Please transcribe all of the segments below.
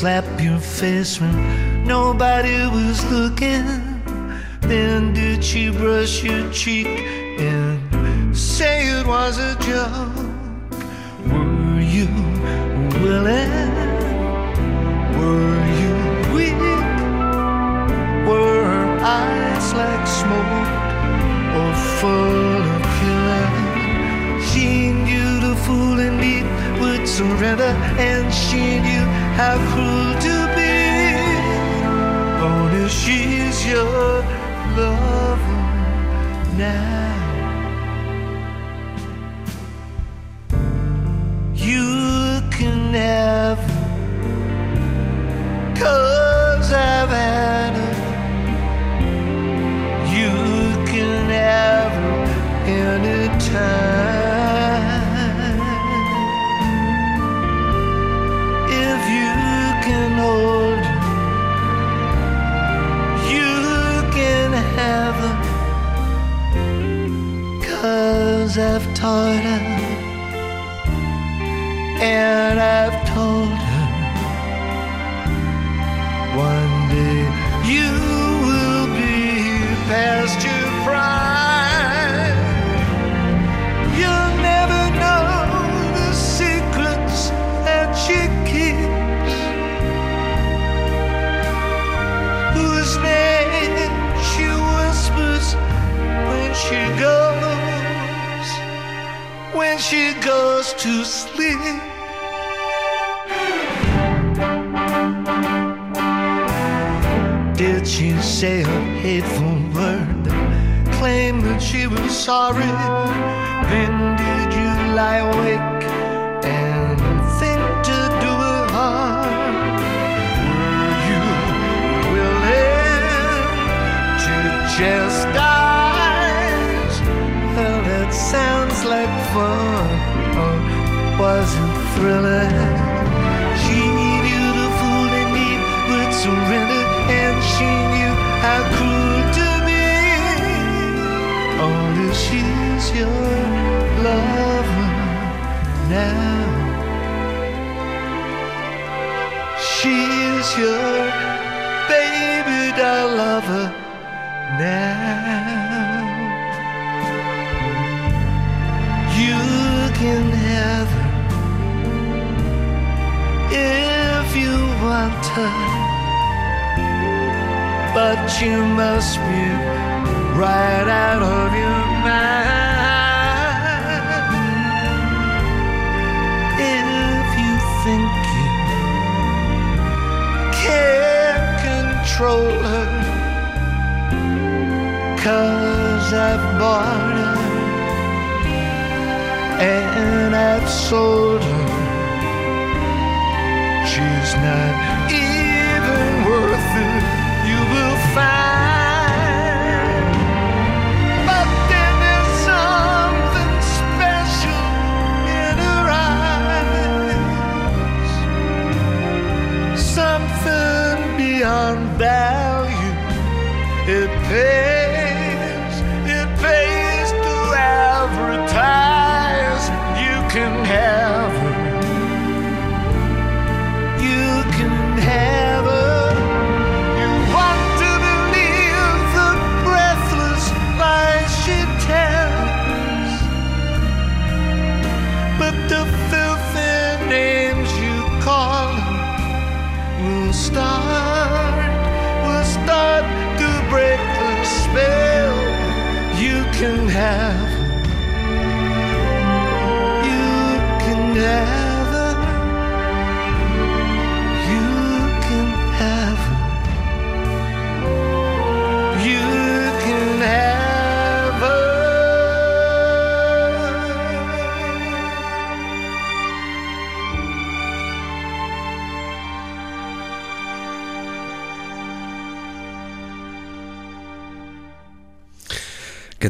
Slap your face when nobody was looking? Then did she brush your cheek and say it was a joke? Were you willing? Were you weak? Were her eyes like smoke or full of killing? She knew the fool indeed would surrender, and she knew how cruel to be. Only she's your lover now. Her, say a hateful word? Claim that she was sorry? Then did you lie awake and think to do her harm? Were you willing to chastise? Well, that sounds like fun. Or was it thrilling? She's your lover now. She's your baby doll lover now. You can have her if you want her, but you must be right out of your cause I've bought her and I've sold her. She's not even worth it, value. It pays,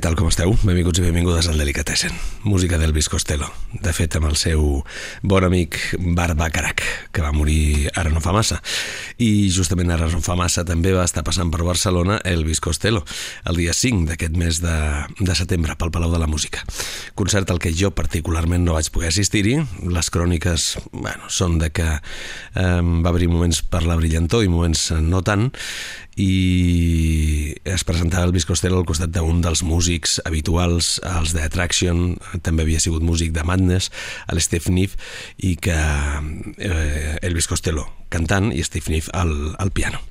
Tal, com esteu? Benvinguts i benvingudes al Delicatessen. Música d'Elvis Costello. De fet, amb el seu bon amic Barba Carac, que va morir ara no fa massa. I justament ara no fa massa també va estar passant per Barcelona Elvis Costello, el dia 5 d'aquest mes de, de setembre, pel Palau de la Música. Concert al que jo particularment no vaig poder assistir-hi. Les cròniques bueno, són de que eh, va haver moments per la brillantor i moments no tant, i es presentava Elvis Costello al costat d'un dels músics habituals, els de Attraction, també havia sigut músic de Madness, l'Steve Niff, i que eh, Elvis Costello cantant i Steve Niff al, al piano.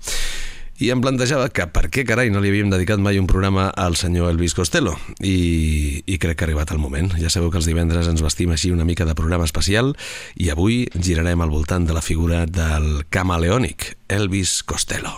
I em plantejava que per què carai no li havíem dedicat mai un programa al senyor Elvis Costello i, i crec que ha arribat el moment. Ja sabeu que els divendres ens vestim així una mica de programa especial i avui girarem al voltant de la figura del camaleònic Elvis Costello.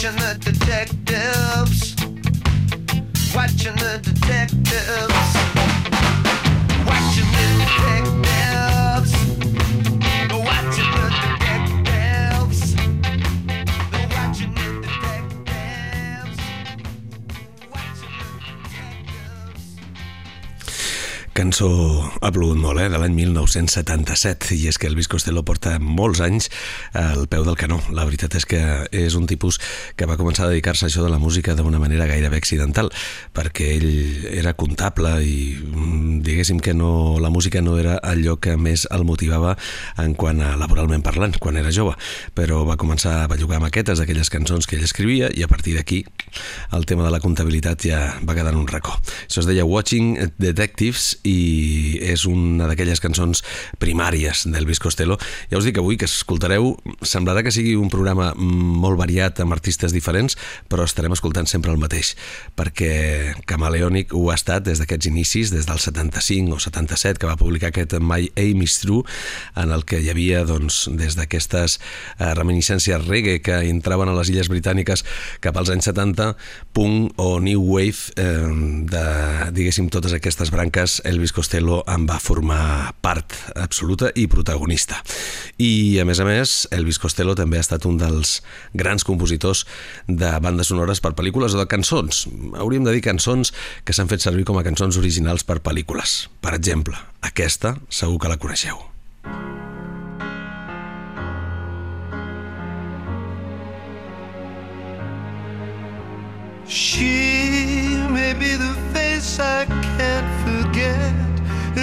question cançó ha plogut molt, eh? de l'any 1977, i és que Elvis Costello porta molts anys al peu del canó. La veritat és que és un tipus que va començar a dedicar-se a això de la música d'una manera gairebé accidental, perquè ell era comptable i mm, diguéssim que no, la música no era allò que més el motivava en quant a laboralment parlant, quan era jove, però va començar a bellugar maquetes d'aquelles cançons que ell escrivia i a partir d'aquí el tema de la comptabilitat ja va quedar en un racó. Això es deia Watching Detectives i és una d'aquelles cançons primàries d'Elvis Costello. Ja us dic avui que escoltareu, semblarà que sigui un programa molt variat amb artistes diferents, però estarem escoltant sempre el mateix, perquè Camaleonic ho ha estat des d'aquests inicis, des del 75 o 77, que va publicar aquest My Aim is True, en el que hi havia doncs, des d'aquestes eh, reminiscències reggae que entraven a les Illes Britàniques cap als anys 70, punk o new wave eh, de, diguéssim, totes aquestes branques Elvis Costello en va formar part absoluta i protagonista. I, a més a més, Elvis Costello també ha estat un dels grans compositors de bandes sonores per pel·lícules o de cançons. Hauríem de dir cançons que s'han fet servir com a cançons originals per pel·lícules. Per exemple, aquesta segur que la coneixeu. She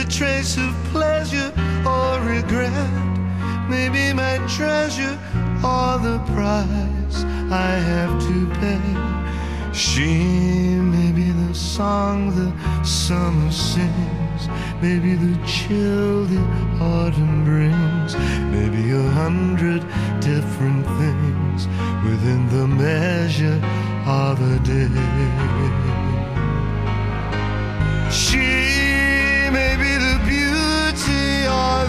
trace of pleasure or regret. Maybe my treasure or the price I have to pay. She may be the song the summer sings, maybe the chill the autumn brings, maybe a hundred different things within the measure of a day.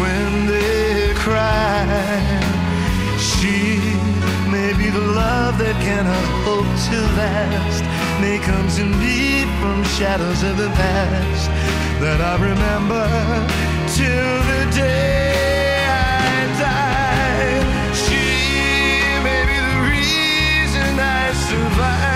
When they cry. She may be the love that cannot hope to last. May come to me from shadows of the past that I remember till the day I die. She may be the reason I survive,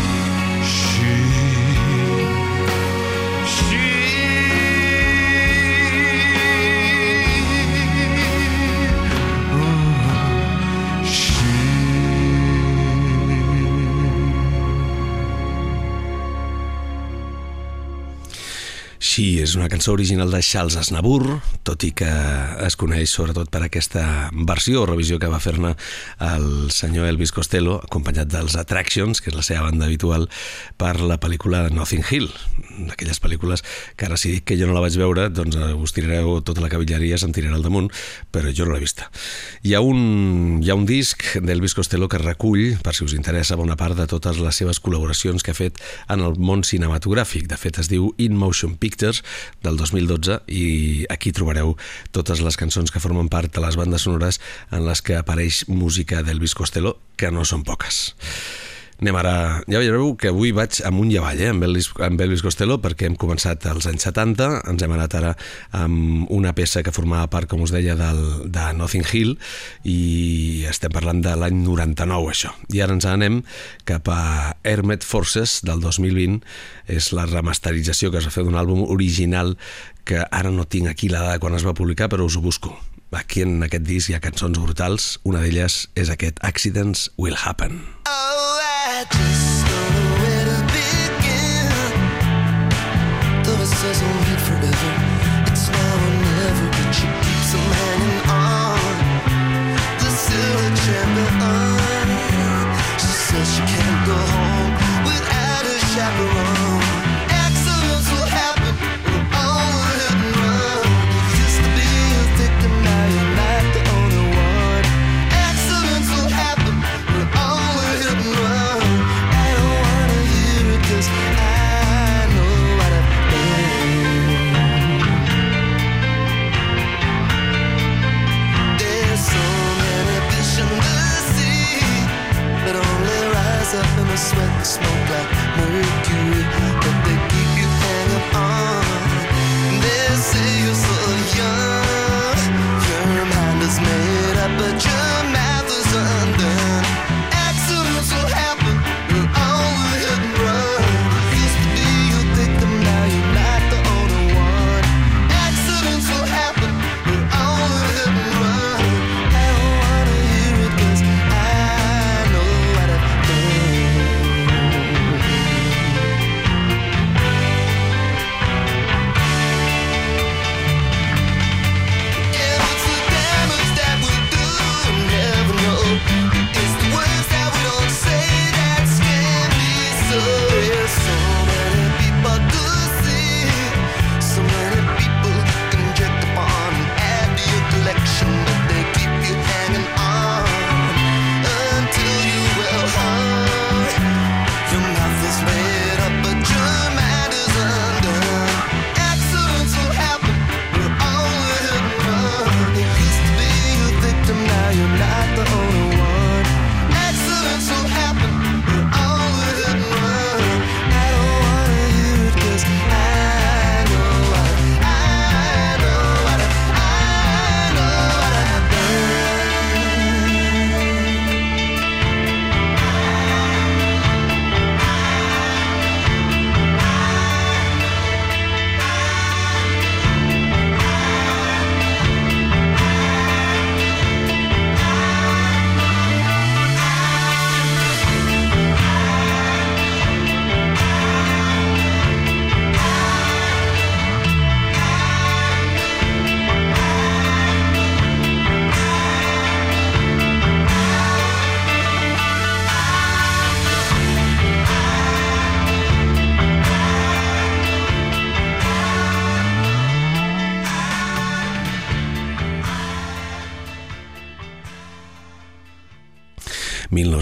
She és una cançó original de Charles Aznavour, tot i que es coneix sobretot per aquesta versió o revisió que va fer-ne el senyor Elvis Costello, acompanyat dels Attractions, que és la seva banda habitual, per la pel·lícula Nothing Hill, d'aquelles pel·lícules que ara si dic que jo no la vaig veure, doncs eh, us tirareu tota la cavilleria, se'm tirarà al damunt, però jo no l'he vista. Hi ha un, hi ha un disc d'Elvis Costello que recull, per si us interessa, bona part de totes les seves col·laboracions que ha fet en el món cinematogràfic. De fet, es diu In Motion Pictures, Pictures del 2012 i aquí trobareu totes les cançons que formen part de les bandes sonores en les que apareix música d'Elvis Costello, que no són poques. Anem ara... Ja veureu que avui vaig amunt i avall, eh, amb, Elvis, amb Elvis Costello, perquè hem començat als anys 70, ens hem anat ara amb una peça que formava part, com us deia, del, de Nothing Hill, i estem parlant de l'any 99, això. I ara ens anem cap a Hermet Forces, del 2020, és la remasterització que es va fer d'un àlbum original que ara no tinc aquí la dada quan es va publicar, però us ho busco. Aquí en aquest disc hi ha cançons brutals, una d'elles és aquest Accidents Will Happen. Oh, She can't go home smoke like mercury.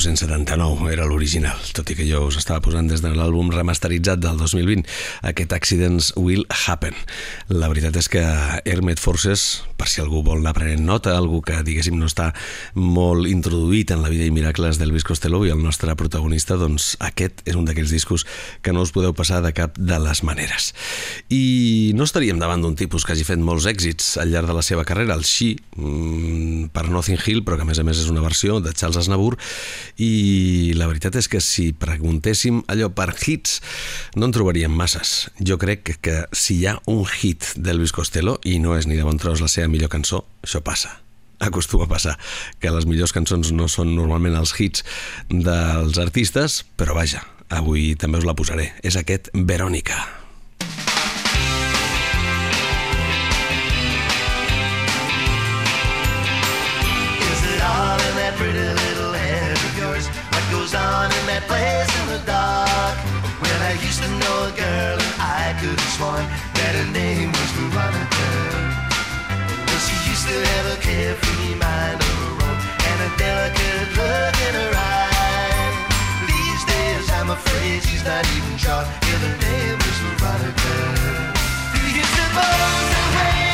...1979 era l'original, tot i que jo us estava posant des de l'àlbum remasteritzat del 2020, aquest Accidents Will Happen. La veritat és que Hermet Forces, per si algú vol anar prenent nota, algú que diguéssim no està molt introduït en la vida i miracles d'Elvis Costello i el nostre protagonista, doncs aquest és un d'aquells discos que no us podeu passar de cap de les maneres. I no estaríem davant d'un tipus que hagi fet molts èxits al llarg de la seva carrera, el She, mm, per Nothing Hill, però que a més a més és una versió de Charles Aznavour, i la veritat és que si preguntéssim allò per hits, no en trobaríem masses. Jo crec que, si hi ha un hit d'Elvis Costello, i no és ni de bon tros la seva millor cançó, això passa acostuma a passar que les millors cançons no són normalment els hits dels artistes, però vaja, avui també us la posaré. És aquest Verònica. Is it in that pretty little head? What goes on in that place in the dark? Well, I used to know a girl and I could have sworn that her name was Veronica. still have a carefree mind and a delicate look in her eyes. These days, I'm afraid she's not even sure her name is Veronica. Do you suppose that way?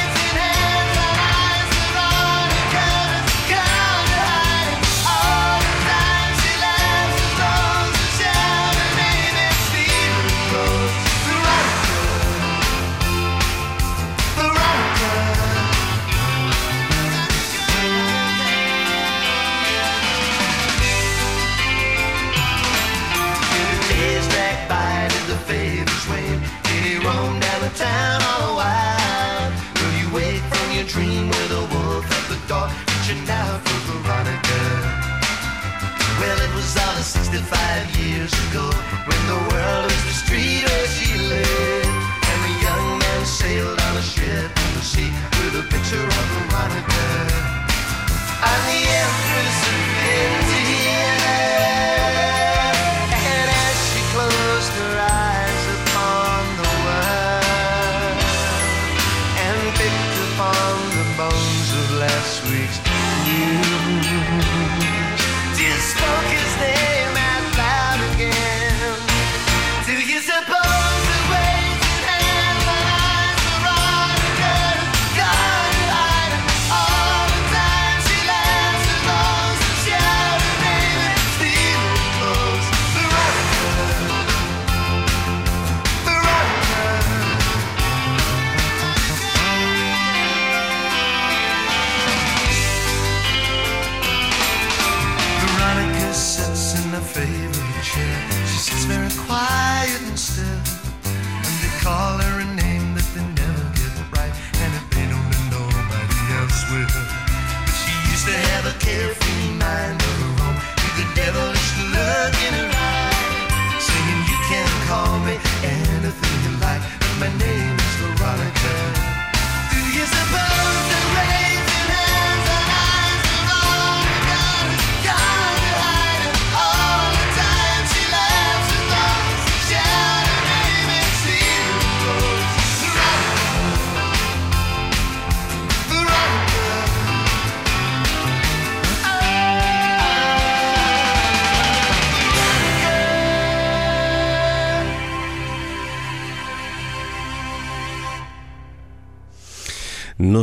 65 years ago when the world was the street where she lived. And the young man sailed on a ship in the sea with a picture of Veronica. I'm the empress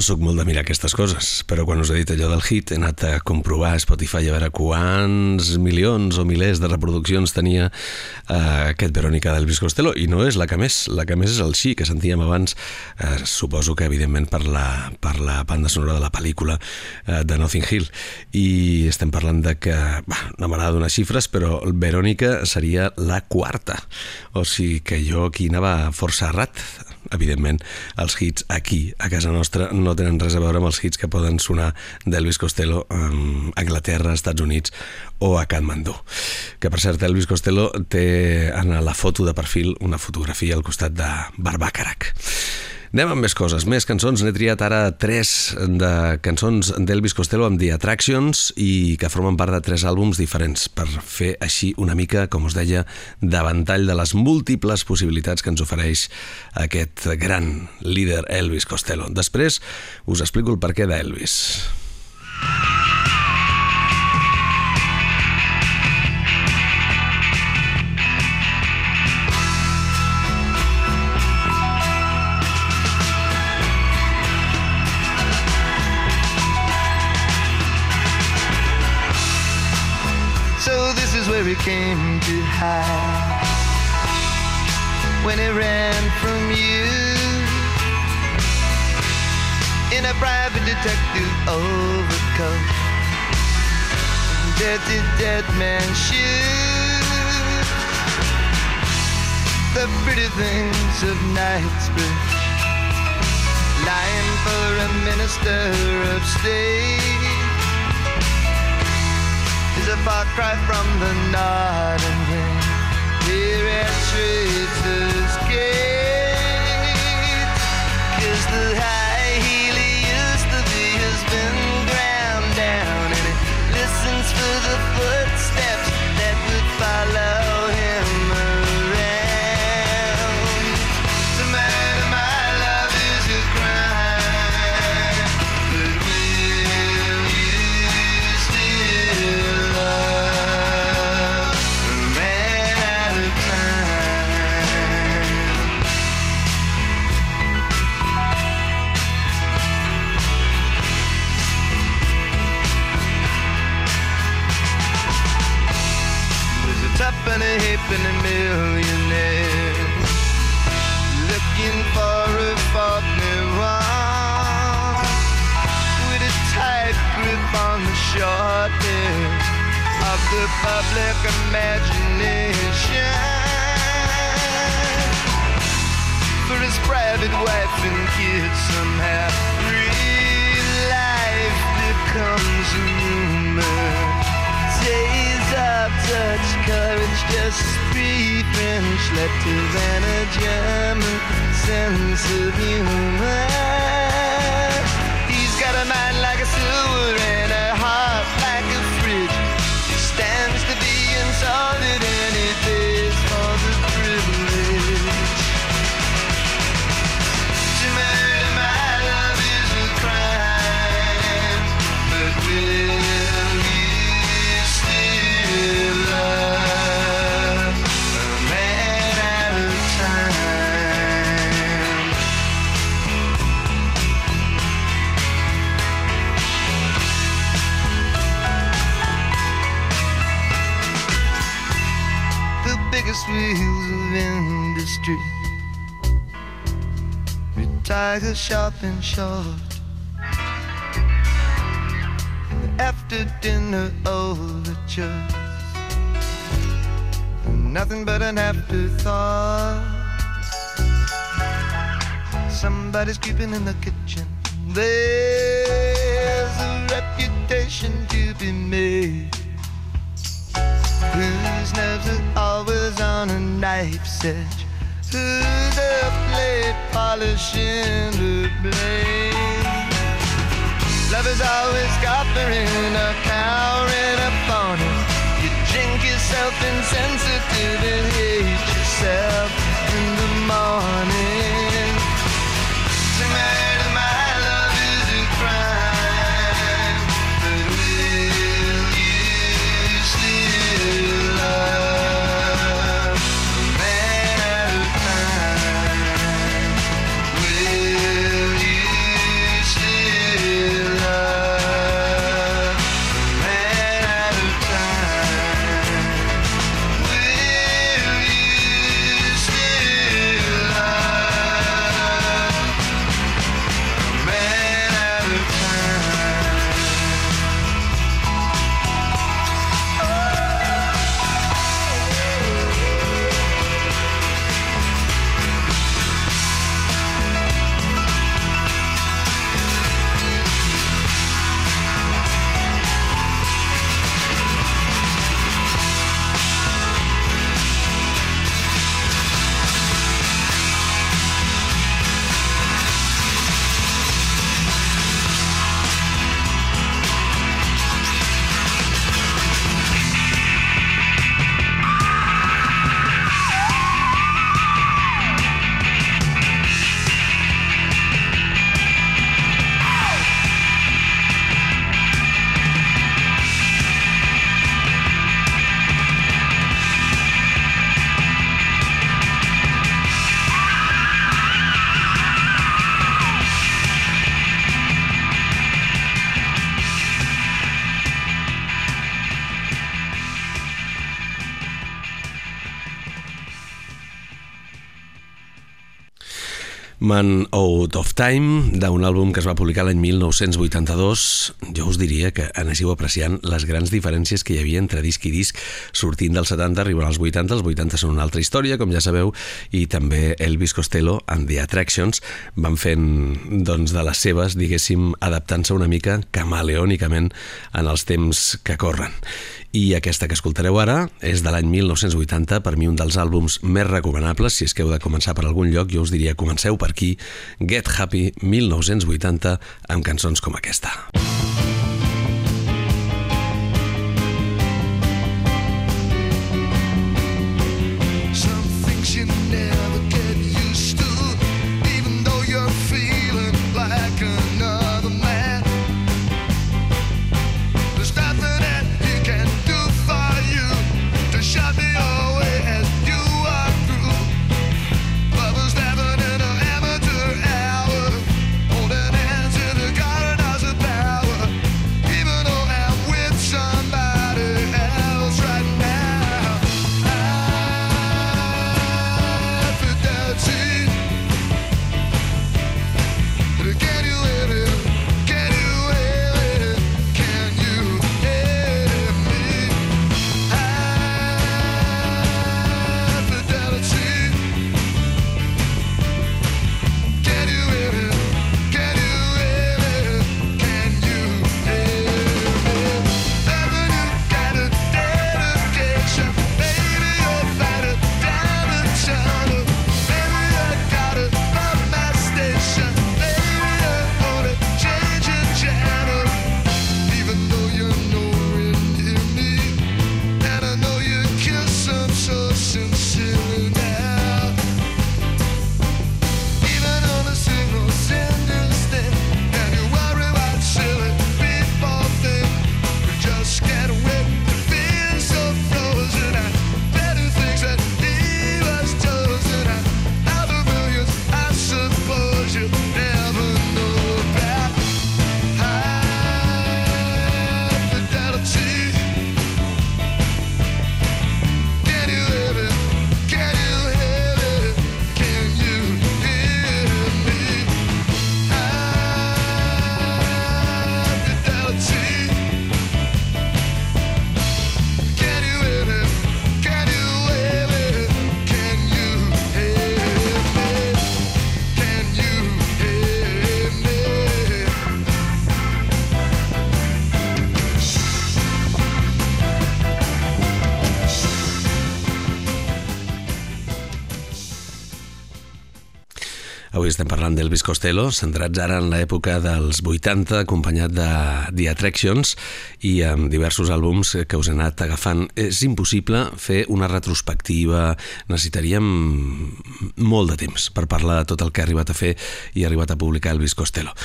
sóc molt de mirar aquestes coses, però quan us he dit allò del hit he anat a comprovar a Spotify a veure quants milions o milers de reproduccions tenia eh, aquest Verònica d'Elvis Costello i no és la que més, la que més és el Xi que sentíem abans, eh, suposo que evidentment per la, per la banda sonora de la pel·lícula eh, de Nothing Hill. I estem parlant de que bah, no m'agrada donar xifres però el Verònica seria la quarta. O sigui que jo aquí anava força errat evidentment, els hits aquí, a casa nostra, no tenen res a veure amb els hits que poden sonar d'Elvis Costello a Anglaterra, Estats Units o a Kathmandu. Que, per cert, Elvis Costello té en la foto de perfil una fotografia al costat de Barbàcarac. Anem amb més coses, més cançons. N'he triat ara tres de cançons d'Elvis Costello amb The Attractions i que formen part de tres àlbums diferents per fer així una mica, com us deia, davantall de les múltiples possibilitats que ens ofereix aquest gran líder Elvis Costello. Després us explico el perquè d'Elvis. So came to hide. When he ran from you. In a private detective overcoat, dirty dead man shoes, the pretty things of Knightsbridge, lying for a minister upstate is a far cry from the Hill. Here at Traitor's Gate. Cause the sharp and short. And after dinner overtures. Nothing but an afterthought. Somebody's creeping in the kitchen. There's a reputation to be made whose nerves are always on a knife's edge, who's the blade polishing the blade. Love is always scoffing or cowering upon it. You drink yourself insensitive and hate yourself in the morning. Man Out of Time, d'un àlbum que es va publicar l'any 1982, jo us diria que anéssiu apreciant les grans diferències que hi havia entre disc i disc, sortint dels 70, arribant als 80, els 80 són una altra història, com ja sabeu, i també Elvis Costello and The Attractions van fent doncs, de les seves, diguéssim, adaptant-se una mica camaleònicament en els temps que corren. I aquesta que escoltareu ara és de l'any 1980, per mi un dels àlbums més recomanables, si és que heu de començar per algun lloc, jo us diria comenceu per aquí, Get Happy 1980, amb cançons com aquesta. Some estem parlant d'Elvis Costello, centrats ara en l'època dels 80, acompanyat de The Attractions i amb diversos àlbums que us he anat agafant. És impossible fer una retrospectiva, necessitaríem molt de temps per parlar de tot el que ha arribat a fer i ha arribat a publicar Elvis Costello.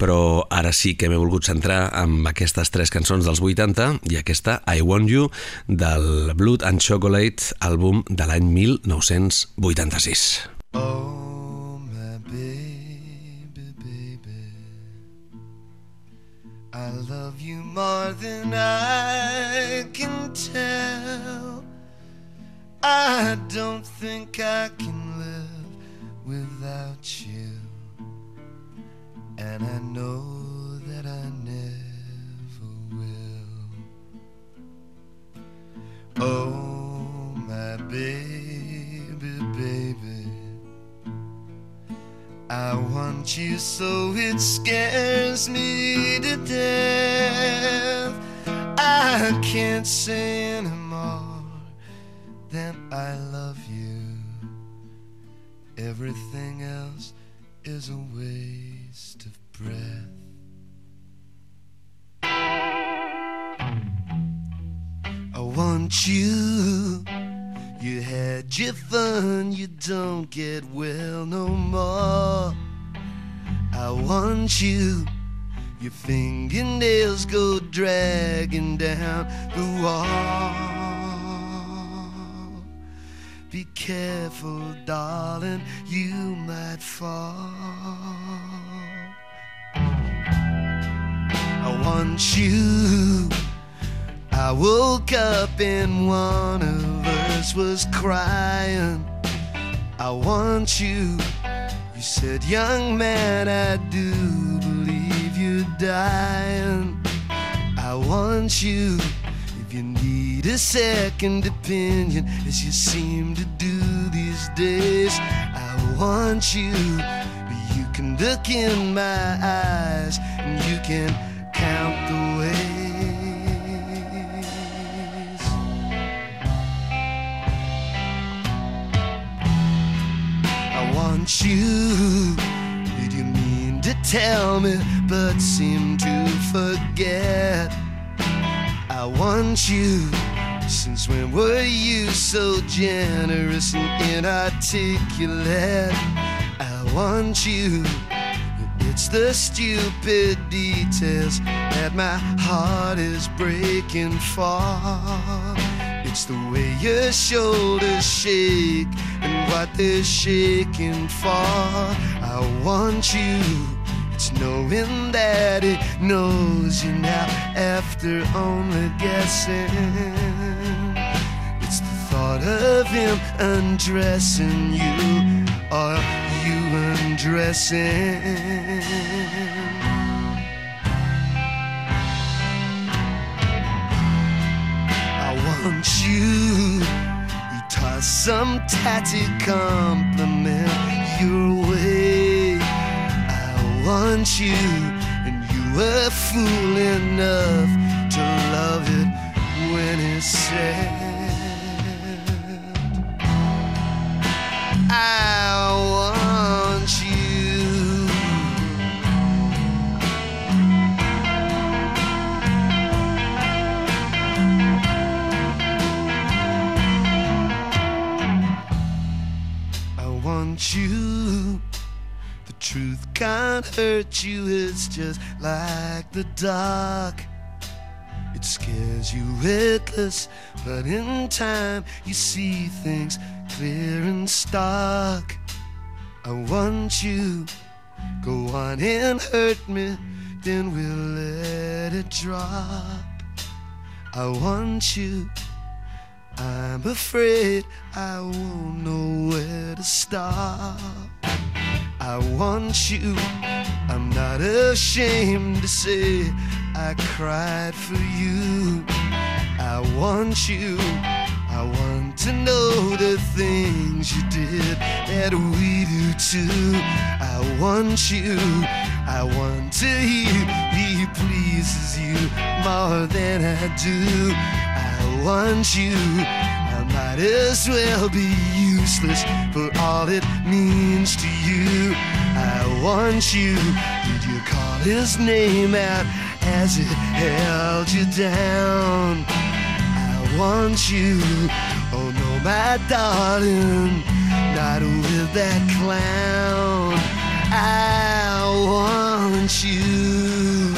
Però ara sí que m'he volgut centrar en aquestes tres cançons dels 80 i aquesta I Want You del Blood and Chocolate, àlbum de l'any 1986. Oh, I love you more than I can tell. I don't think I can live without you. And I know that I never will. Oh, my baby, baby. I want you so it scares me to death. I can't say anymore than I love you. Everything else is a waste of breath. I want you. You had your fun, you don't get well no more. I want you. Your fingernails go dragging down the wall. Be careful, darling, you might fall. I want you. I woke up and one of us was crying. I want you. You said, young man, I do believe you're dying. I want you. If you need a second opinion, as you seem to do these days, I want you. You can look in my eyes and you can count Want you. Did you mean to tell me, but seem to forget? I want you. Since when were you so generous and inarticulate? I want you. It's the stupid details that my heart is breaking for. It's the way your shoulders shake and what they're shaking for. I want you. It's knowing that it knows you now after only guessing. It's the thought of him undressing you or you undressing. Want you. You toss some tatty compliment your way. I want you, and you were fool enough to love it when it's said. I want you. The truth can't hurt you, it's just like the dark. It scares you witless, but in time you see things clear and stark. I want you. Go on and hurt me, then we'll let it drop. I want you. I'm afraid I won't know where to stop. I want you. I'm not ashamed to say I cried for you. I want you. I want to know the things you did that we do too. I want you. I want to hear he pleases you more than I do. I want you. I might as well be useless for all it means to you. I want you. Did you call his name out as it held you down? I want you. Oh no, my darling, not with that clown. I want you.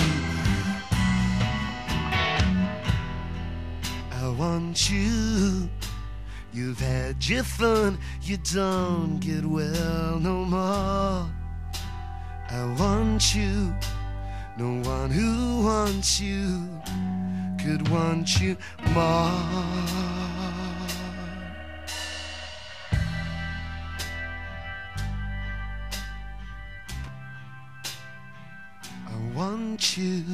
I want you. You've had your fun, you don't get well no more. I want you. No one who wants you could want you more. I want you.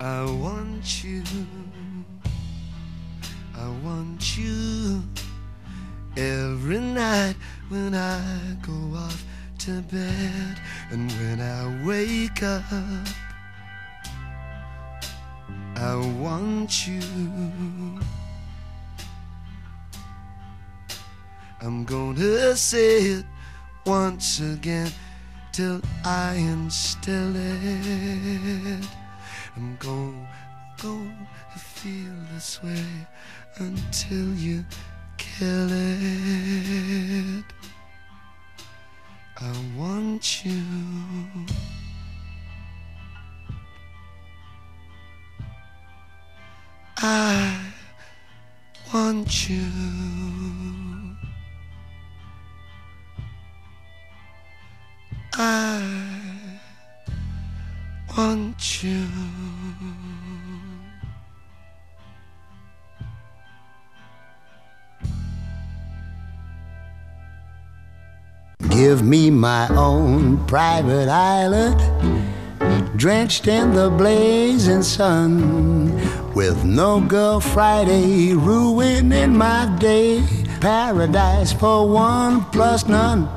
I want you. I want you every night when I go off to bed and when I wake up. I want you. I'm gonna say it once again till I instill it. I'm going to feel this way until you kill it. I want you. I want you. I want you. Give me my own private island, drenched in the blazing sun, with no girl Friday ruining my day. Paradise for one plus none.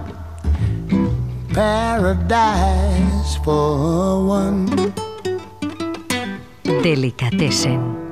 Paradise for one. Delicatessen.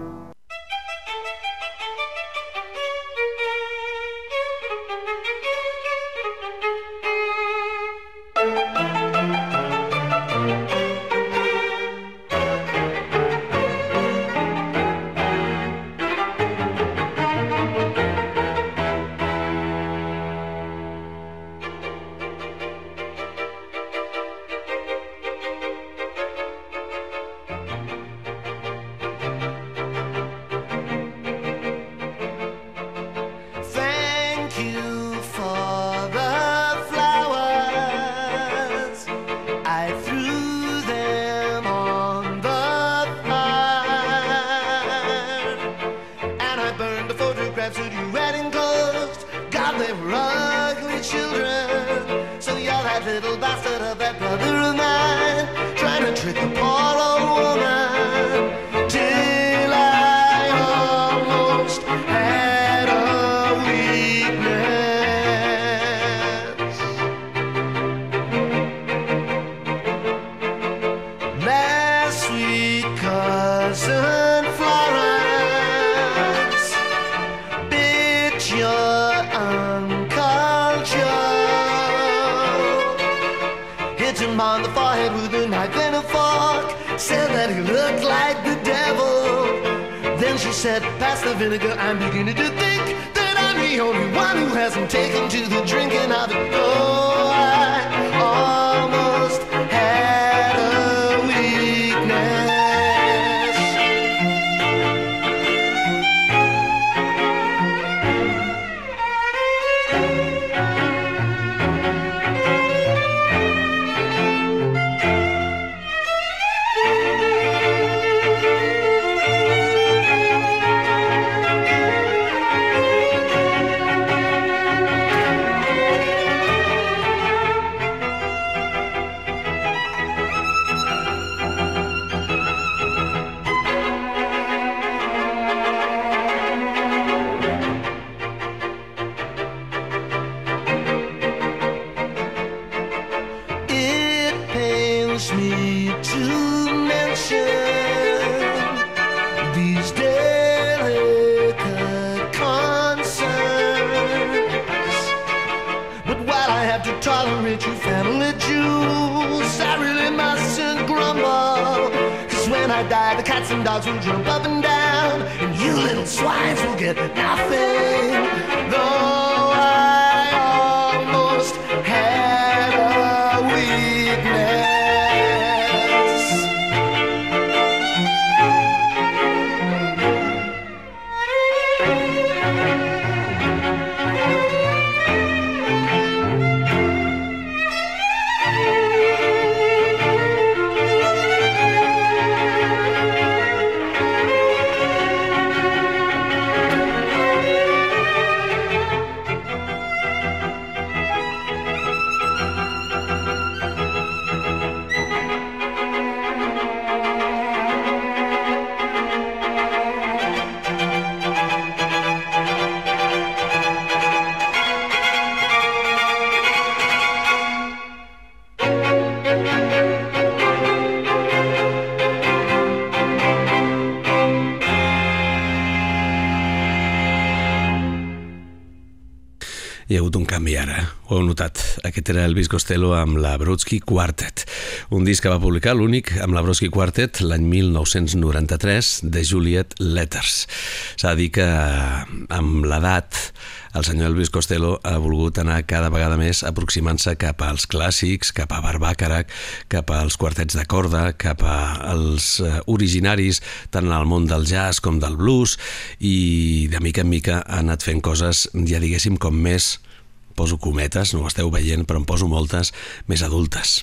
Canvi ara, ho heu notat. Aquest era Elvis Costello amb la Brodsky Quartet, un disc que va publicar l'únic amb la Brodsky Quartet l'any 1993 de Juliet Letters. S'ha de dir que amb l'edat el senyor Elvis Costello ha volgut anar cada vegada més aproximant-se cap als clàssics, cap a Barbàcarac, cap als quartets de corda, cap als eh, originaris tant en el món del jazz com del blues i de mica en mica ha anat fent coses, ja diguéssim, com més poso cometes, no ho esteu veient, però en poso moltes més adultes.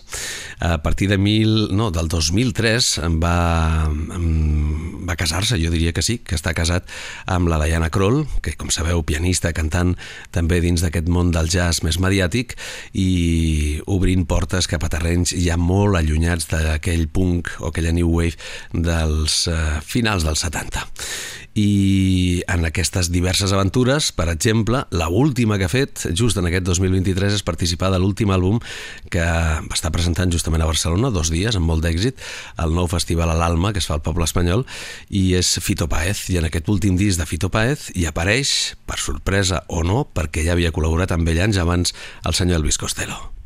A partir de mil, no, del 2003 em va, em va casar-se, jo diria que sí, que està casat amb la Diana Kroll, que com sabeu, pianista, cantant també dins d'aquest món del jazz més mediàtic i obrint portes cap a terrenys ja molt allunyats d'aquell punk o aquella new wave dels eh, finals dels 70 i en aquestes diverses aventures, per exemple, la última que ha fet, just en aquest 2023, és participar de l'últim àlbum que estar presentant justament a Barcelona, dos dies, amb molt d'èxit, el nou festival a l'Alma, que es fa al poble espanyol, i és Fito Paez, i en aquest últim disc de Fito Paez hi apareix, per sorpresa o no, perquè ja havia col·laborat amb ell anys abans, el senyor Elvis Costello.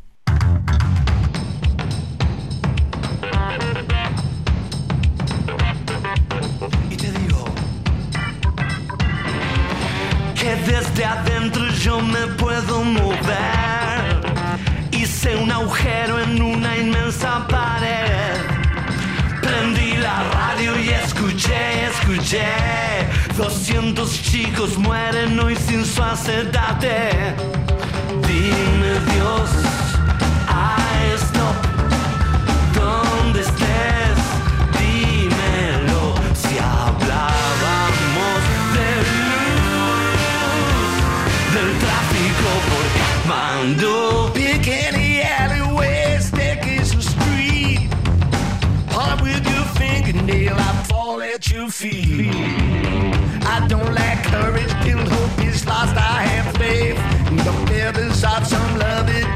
Desde adentro yo me puedo mover. Hice un agujero en una inmensa pared. Prendí la radio y escuché, escuché. 200 chicos mueren hoy sin su acedate. Dime Dios, I stop. Por Mando. Pick any alleyway, staircase or street. Point with your fingernail, I fall at your feet. I don't lack courage till hope is lost. I have faith the feathers of some lovely dove,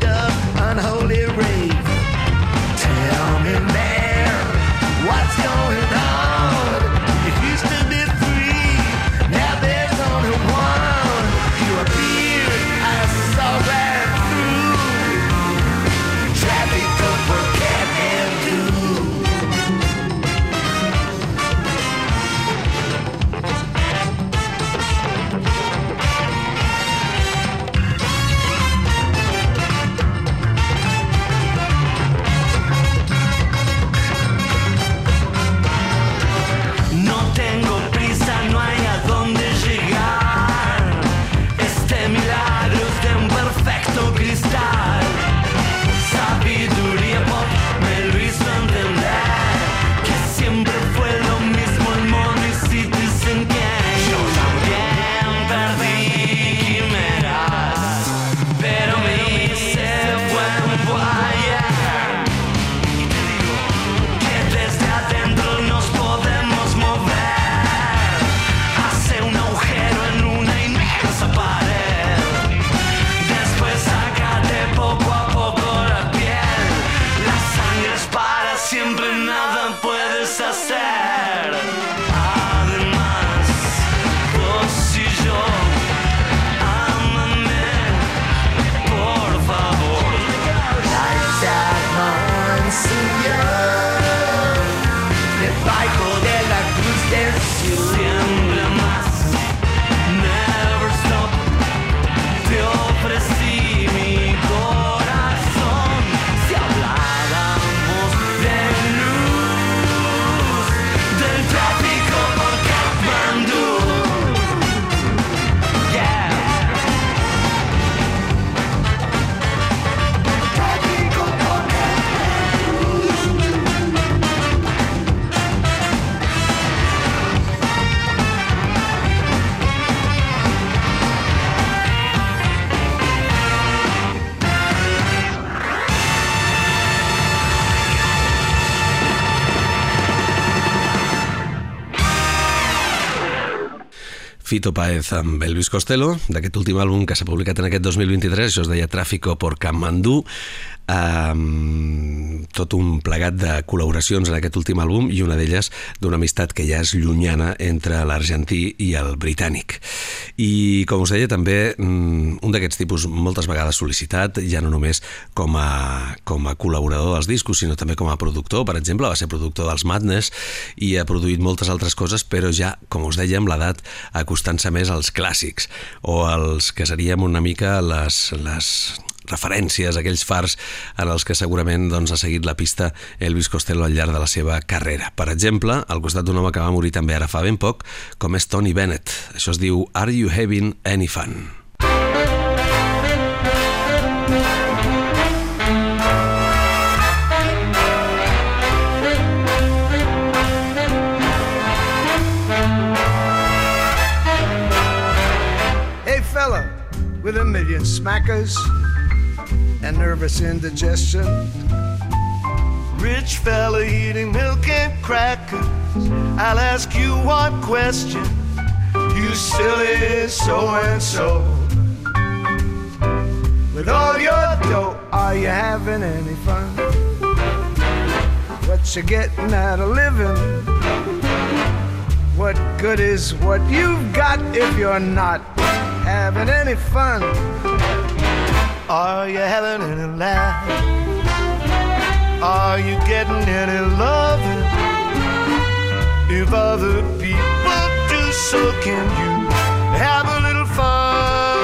Fito Paez amb Elvis Costello, d'aquest últim àlbum que s'ha publicat en aquest 2023, això es deia Tráfico por Kamandú, um, tot un plegat de col·laboracions en aquest últim àlbum i una d'elles d'una amistat que ja és llunyana entre l'argentí i el britànic. I, com us deia, també mm, un d'aquests tipus moltes vegades sol·licitat, ja no només com a, com a col·laborador dels discos, sinó també com a productor. Per exemple, va ser productor dels Madness i ha produït moltes altres coses, però ja, com us deia, amb l'edat acostant-se més als clàssics o als que seríem una mica les, les referències, aquells fars en els que segurament doncs, ha seguit la pista Elvis Costello al llarg de la seva carrera. Per exemple, al costat d'un home que va morir també ara fa ben poc, com és Tony Bennett. Això es diu Are You Having Any Fun? Hey, fella, with a million smackers and nervous indigestion. Rich fella eating milk and crackers. I'll ask you one question. You silly so and so. With all your dough, are you having any fun? What you getting out of living? What good is what you've got if you're not having any fun? Are you having any laugh? Are you getting any loving? If other people do, so can you have a little fun.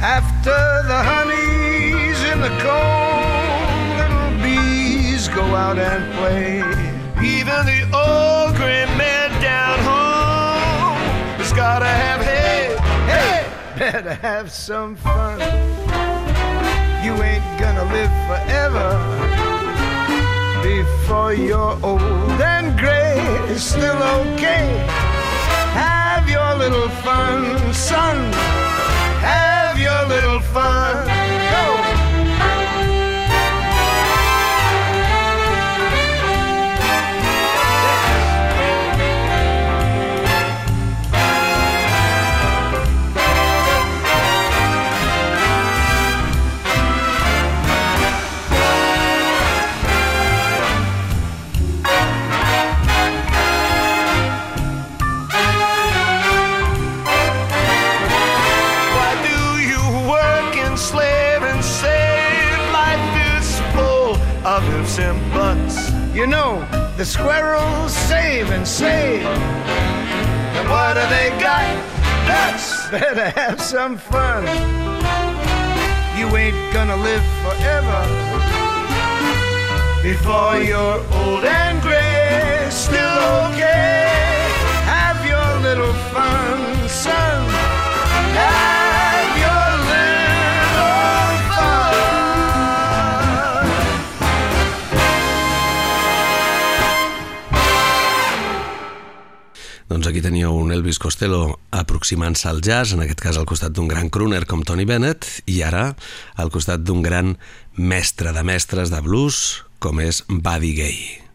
After the honey's in the comb, little bees go out and play. Even the old gray man down home has gotta have. Better have some fun. You ain't gonna live forever. Before you're old and gray, it's still okay. Have your little fun, son. Have your little fun. The squirrels save and save. And what do they got? Nuts! Better have some fun. You ain't gonna live forever. Before you're old and gray, still okay. Have your little fun, son. Doncs aquí teníeu un Elvis Costello aproximant-se al jazz, en aquest cas al costat d'un gran crooner com Tony Bennett, i ara al costat d'un gran mestre de mestres de blues com és Buddy Gay.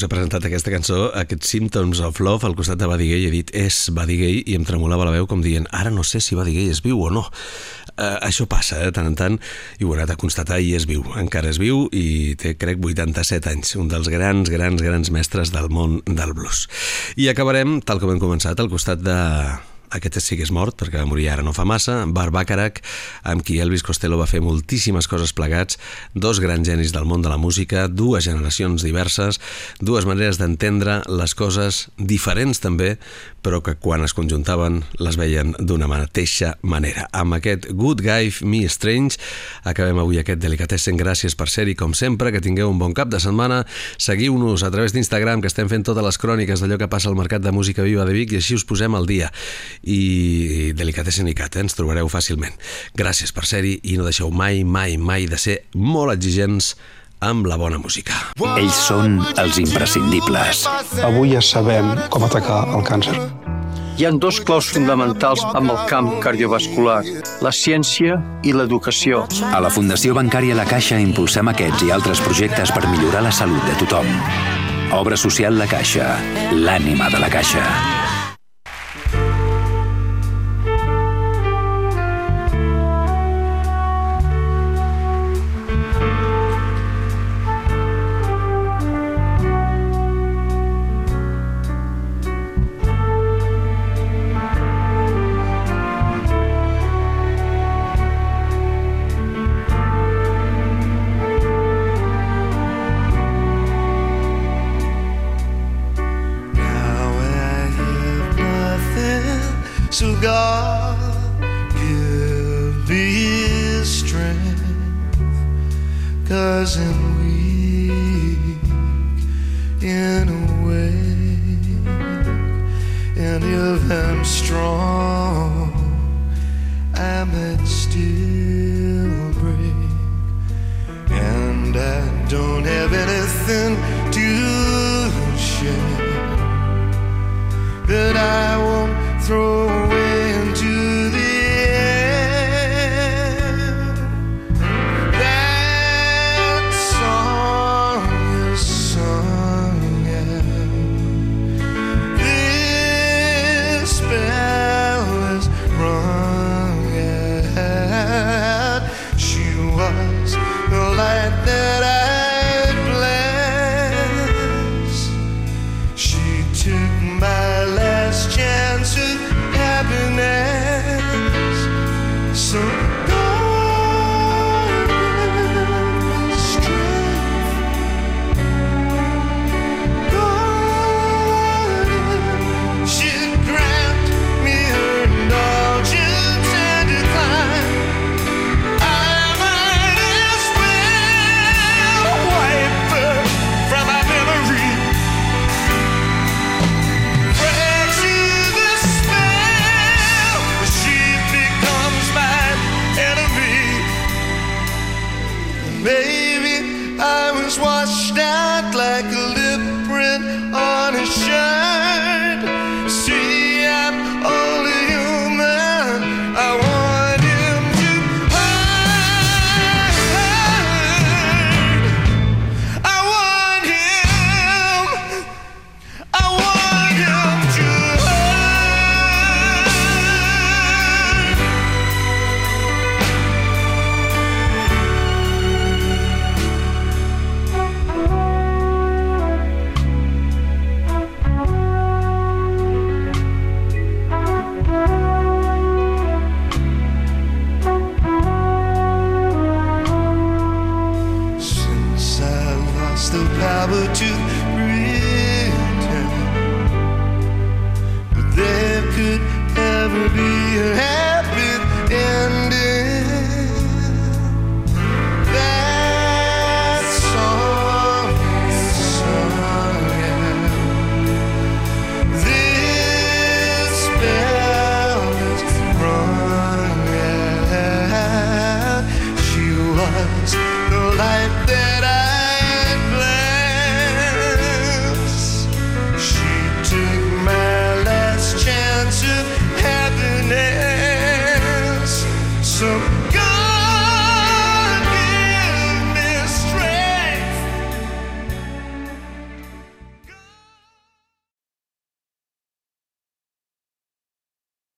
Us he presentat aquesta cançó, aquest Symptoms of Love, al costat de Buddy Gay, he dit és Buddy Gay i em tremolava la veu com dient ara no sé si Buddy Gay és viu o no. Uh, això passa, eh, de tant en tant, i ho he anat a constatar i és viu. Encara és viu i té, crec, 87 anys. Un dels grans, grans, grans mestres del món del blues. I acabarem, tal com hem començat, al costat de aquest sí que és mort, perquè va morir ara no fa massa, Bar Bacharach, amb qui Elvis Costello va fer moltíssimes coses plegats, dos grans genis del món de la música, dues generacions diverses, dues maneres d'entendre les coses diferents també, però que quan es conjuntaven les veien d'una mateixa manera. Amb aquest Good Guy Me Strange acabem avui aquest Delicatessen. Gràcies per ser-hi, com sempre, que tingueu un bon cap de setmana. Seguiu-nos a través d'Instagram, que estem fent totes les cròniques d'allò que passa al Mercat de Música Viva de Vic i així us posem al dia. I Delicatessen i Cat, eh? ens trobareu fàcilment. Gràcies per ser-hi i no deixeu mai, mai, mai de ser molt exigents amb la bona música. Ells són els imprescindibles. Avui ja sabem com atacar el càncer. Hi han dos claus fonamentals amb el camp cardiovascular, la ciència i l'educació. A la Fundació Bancària La Caixa impulsem aquests i altres projectes per millorar la salut de tothom. Obra social La Caixa, l'ànima de la Caixa.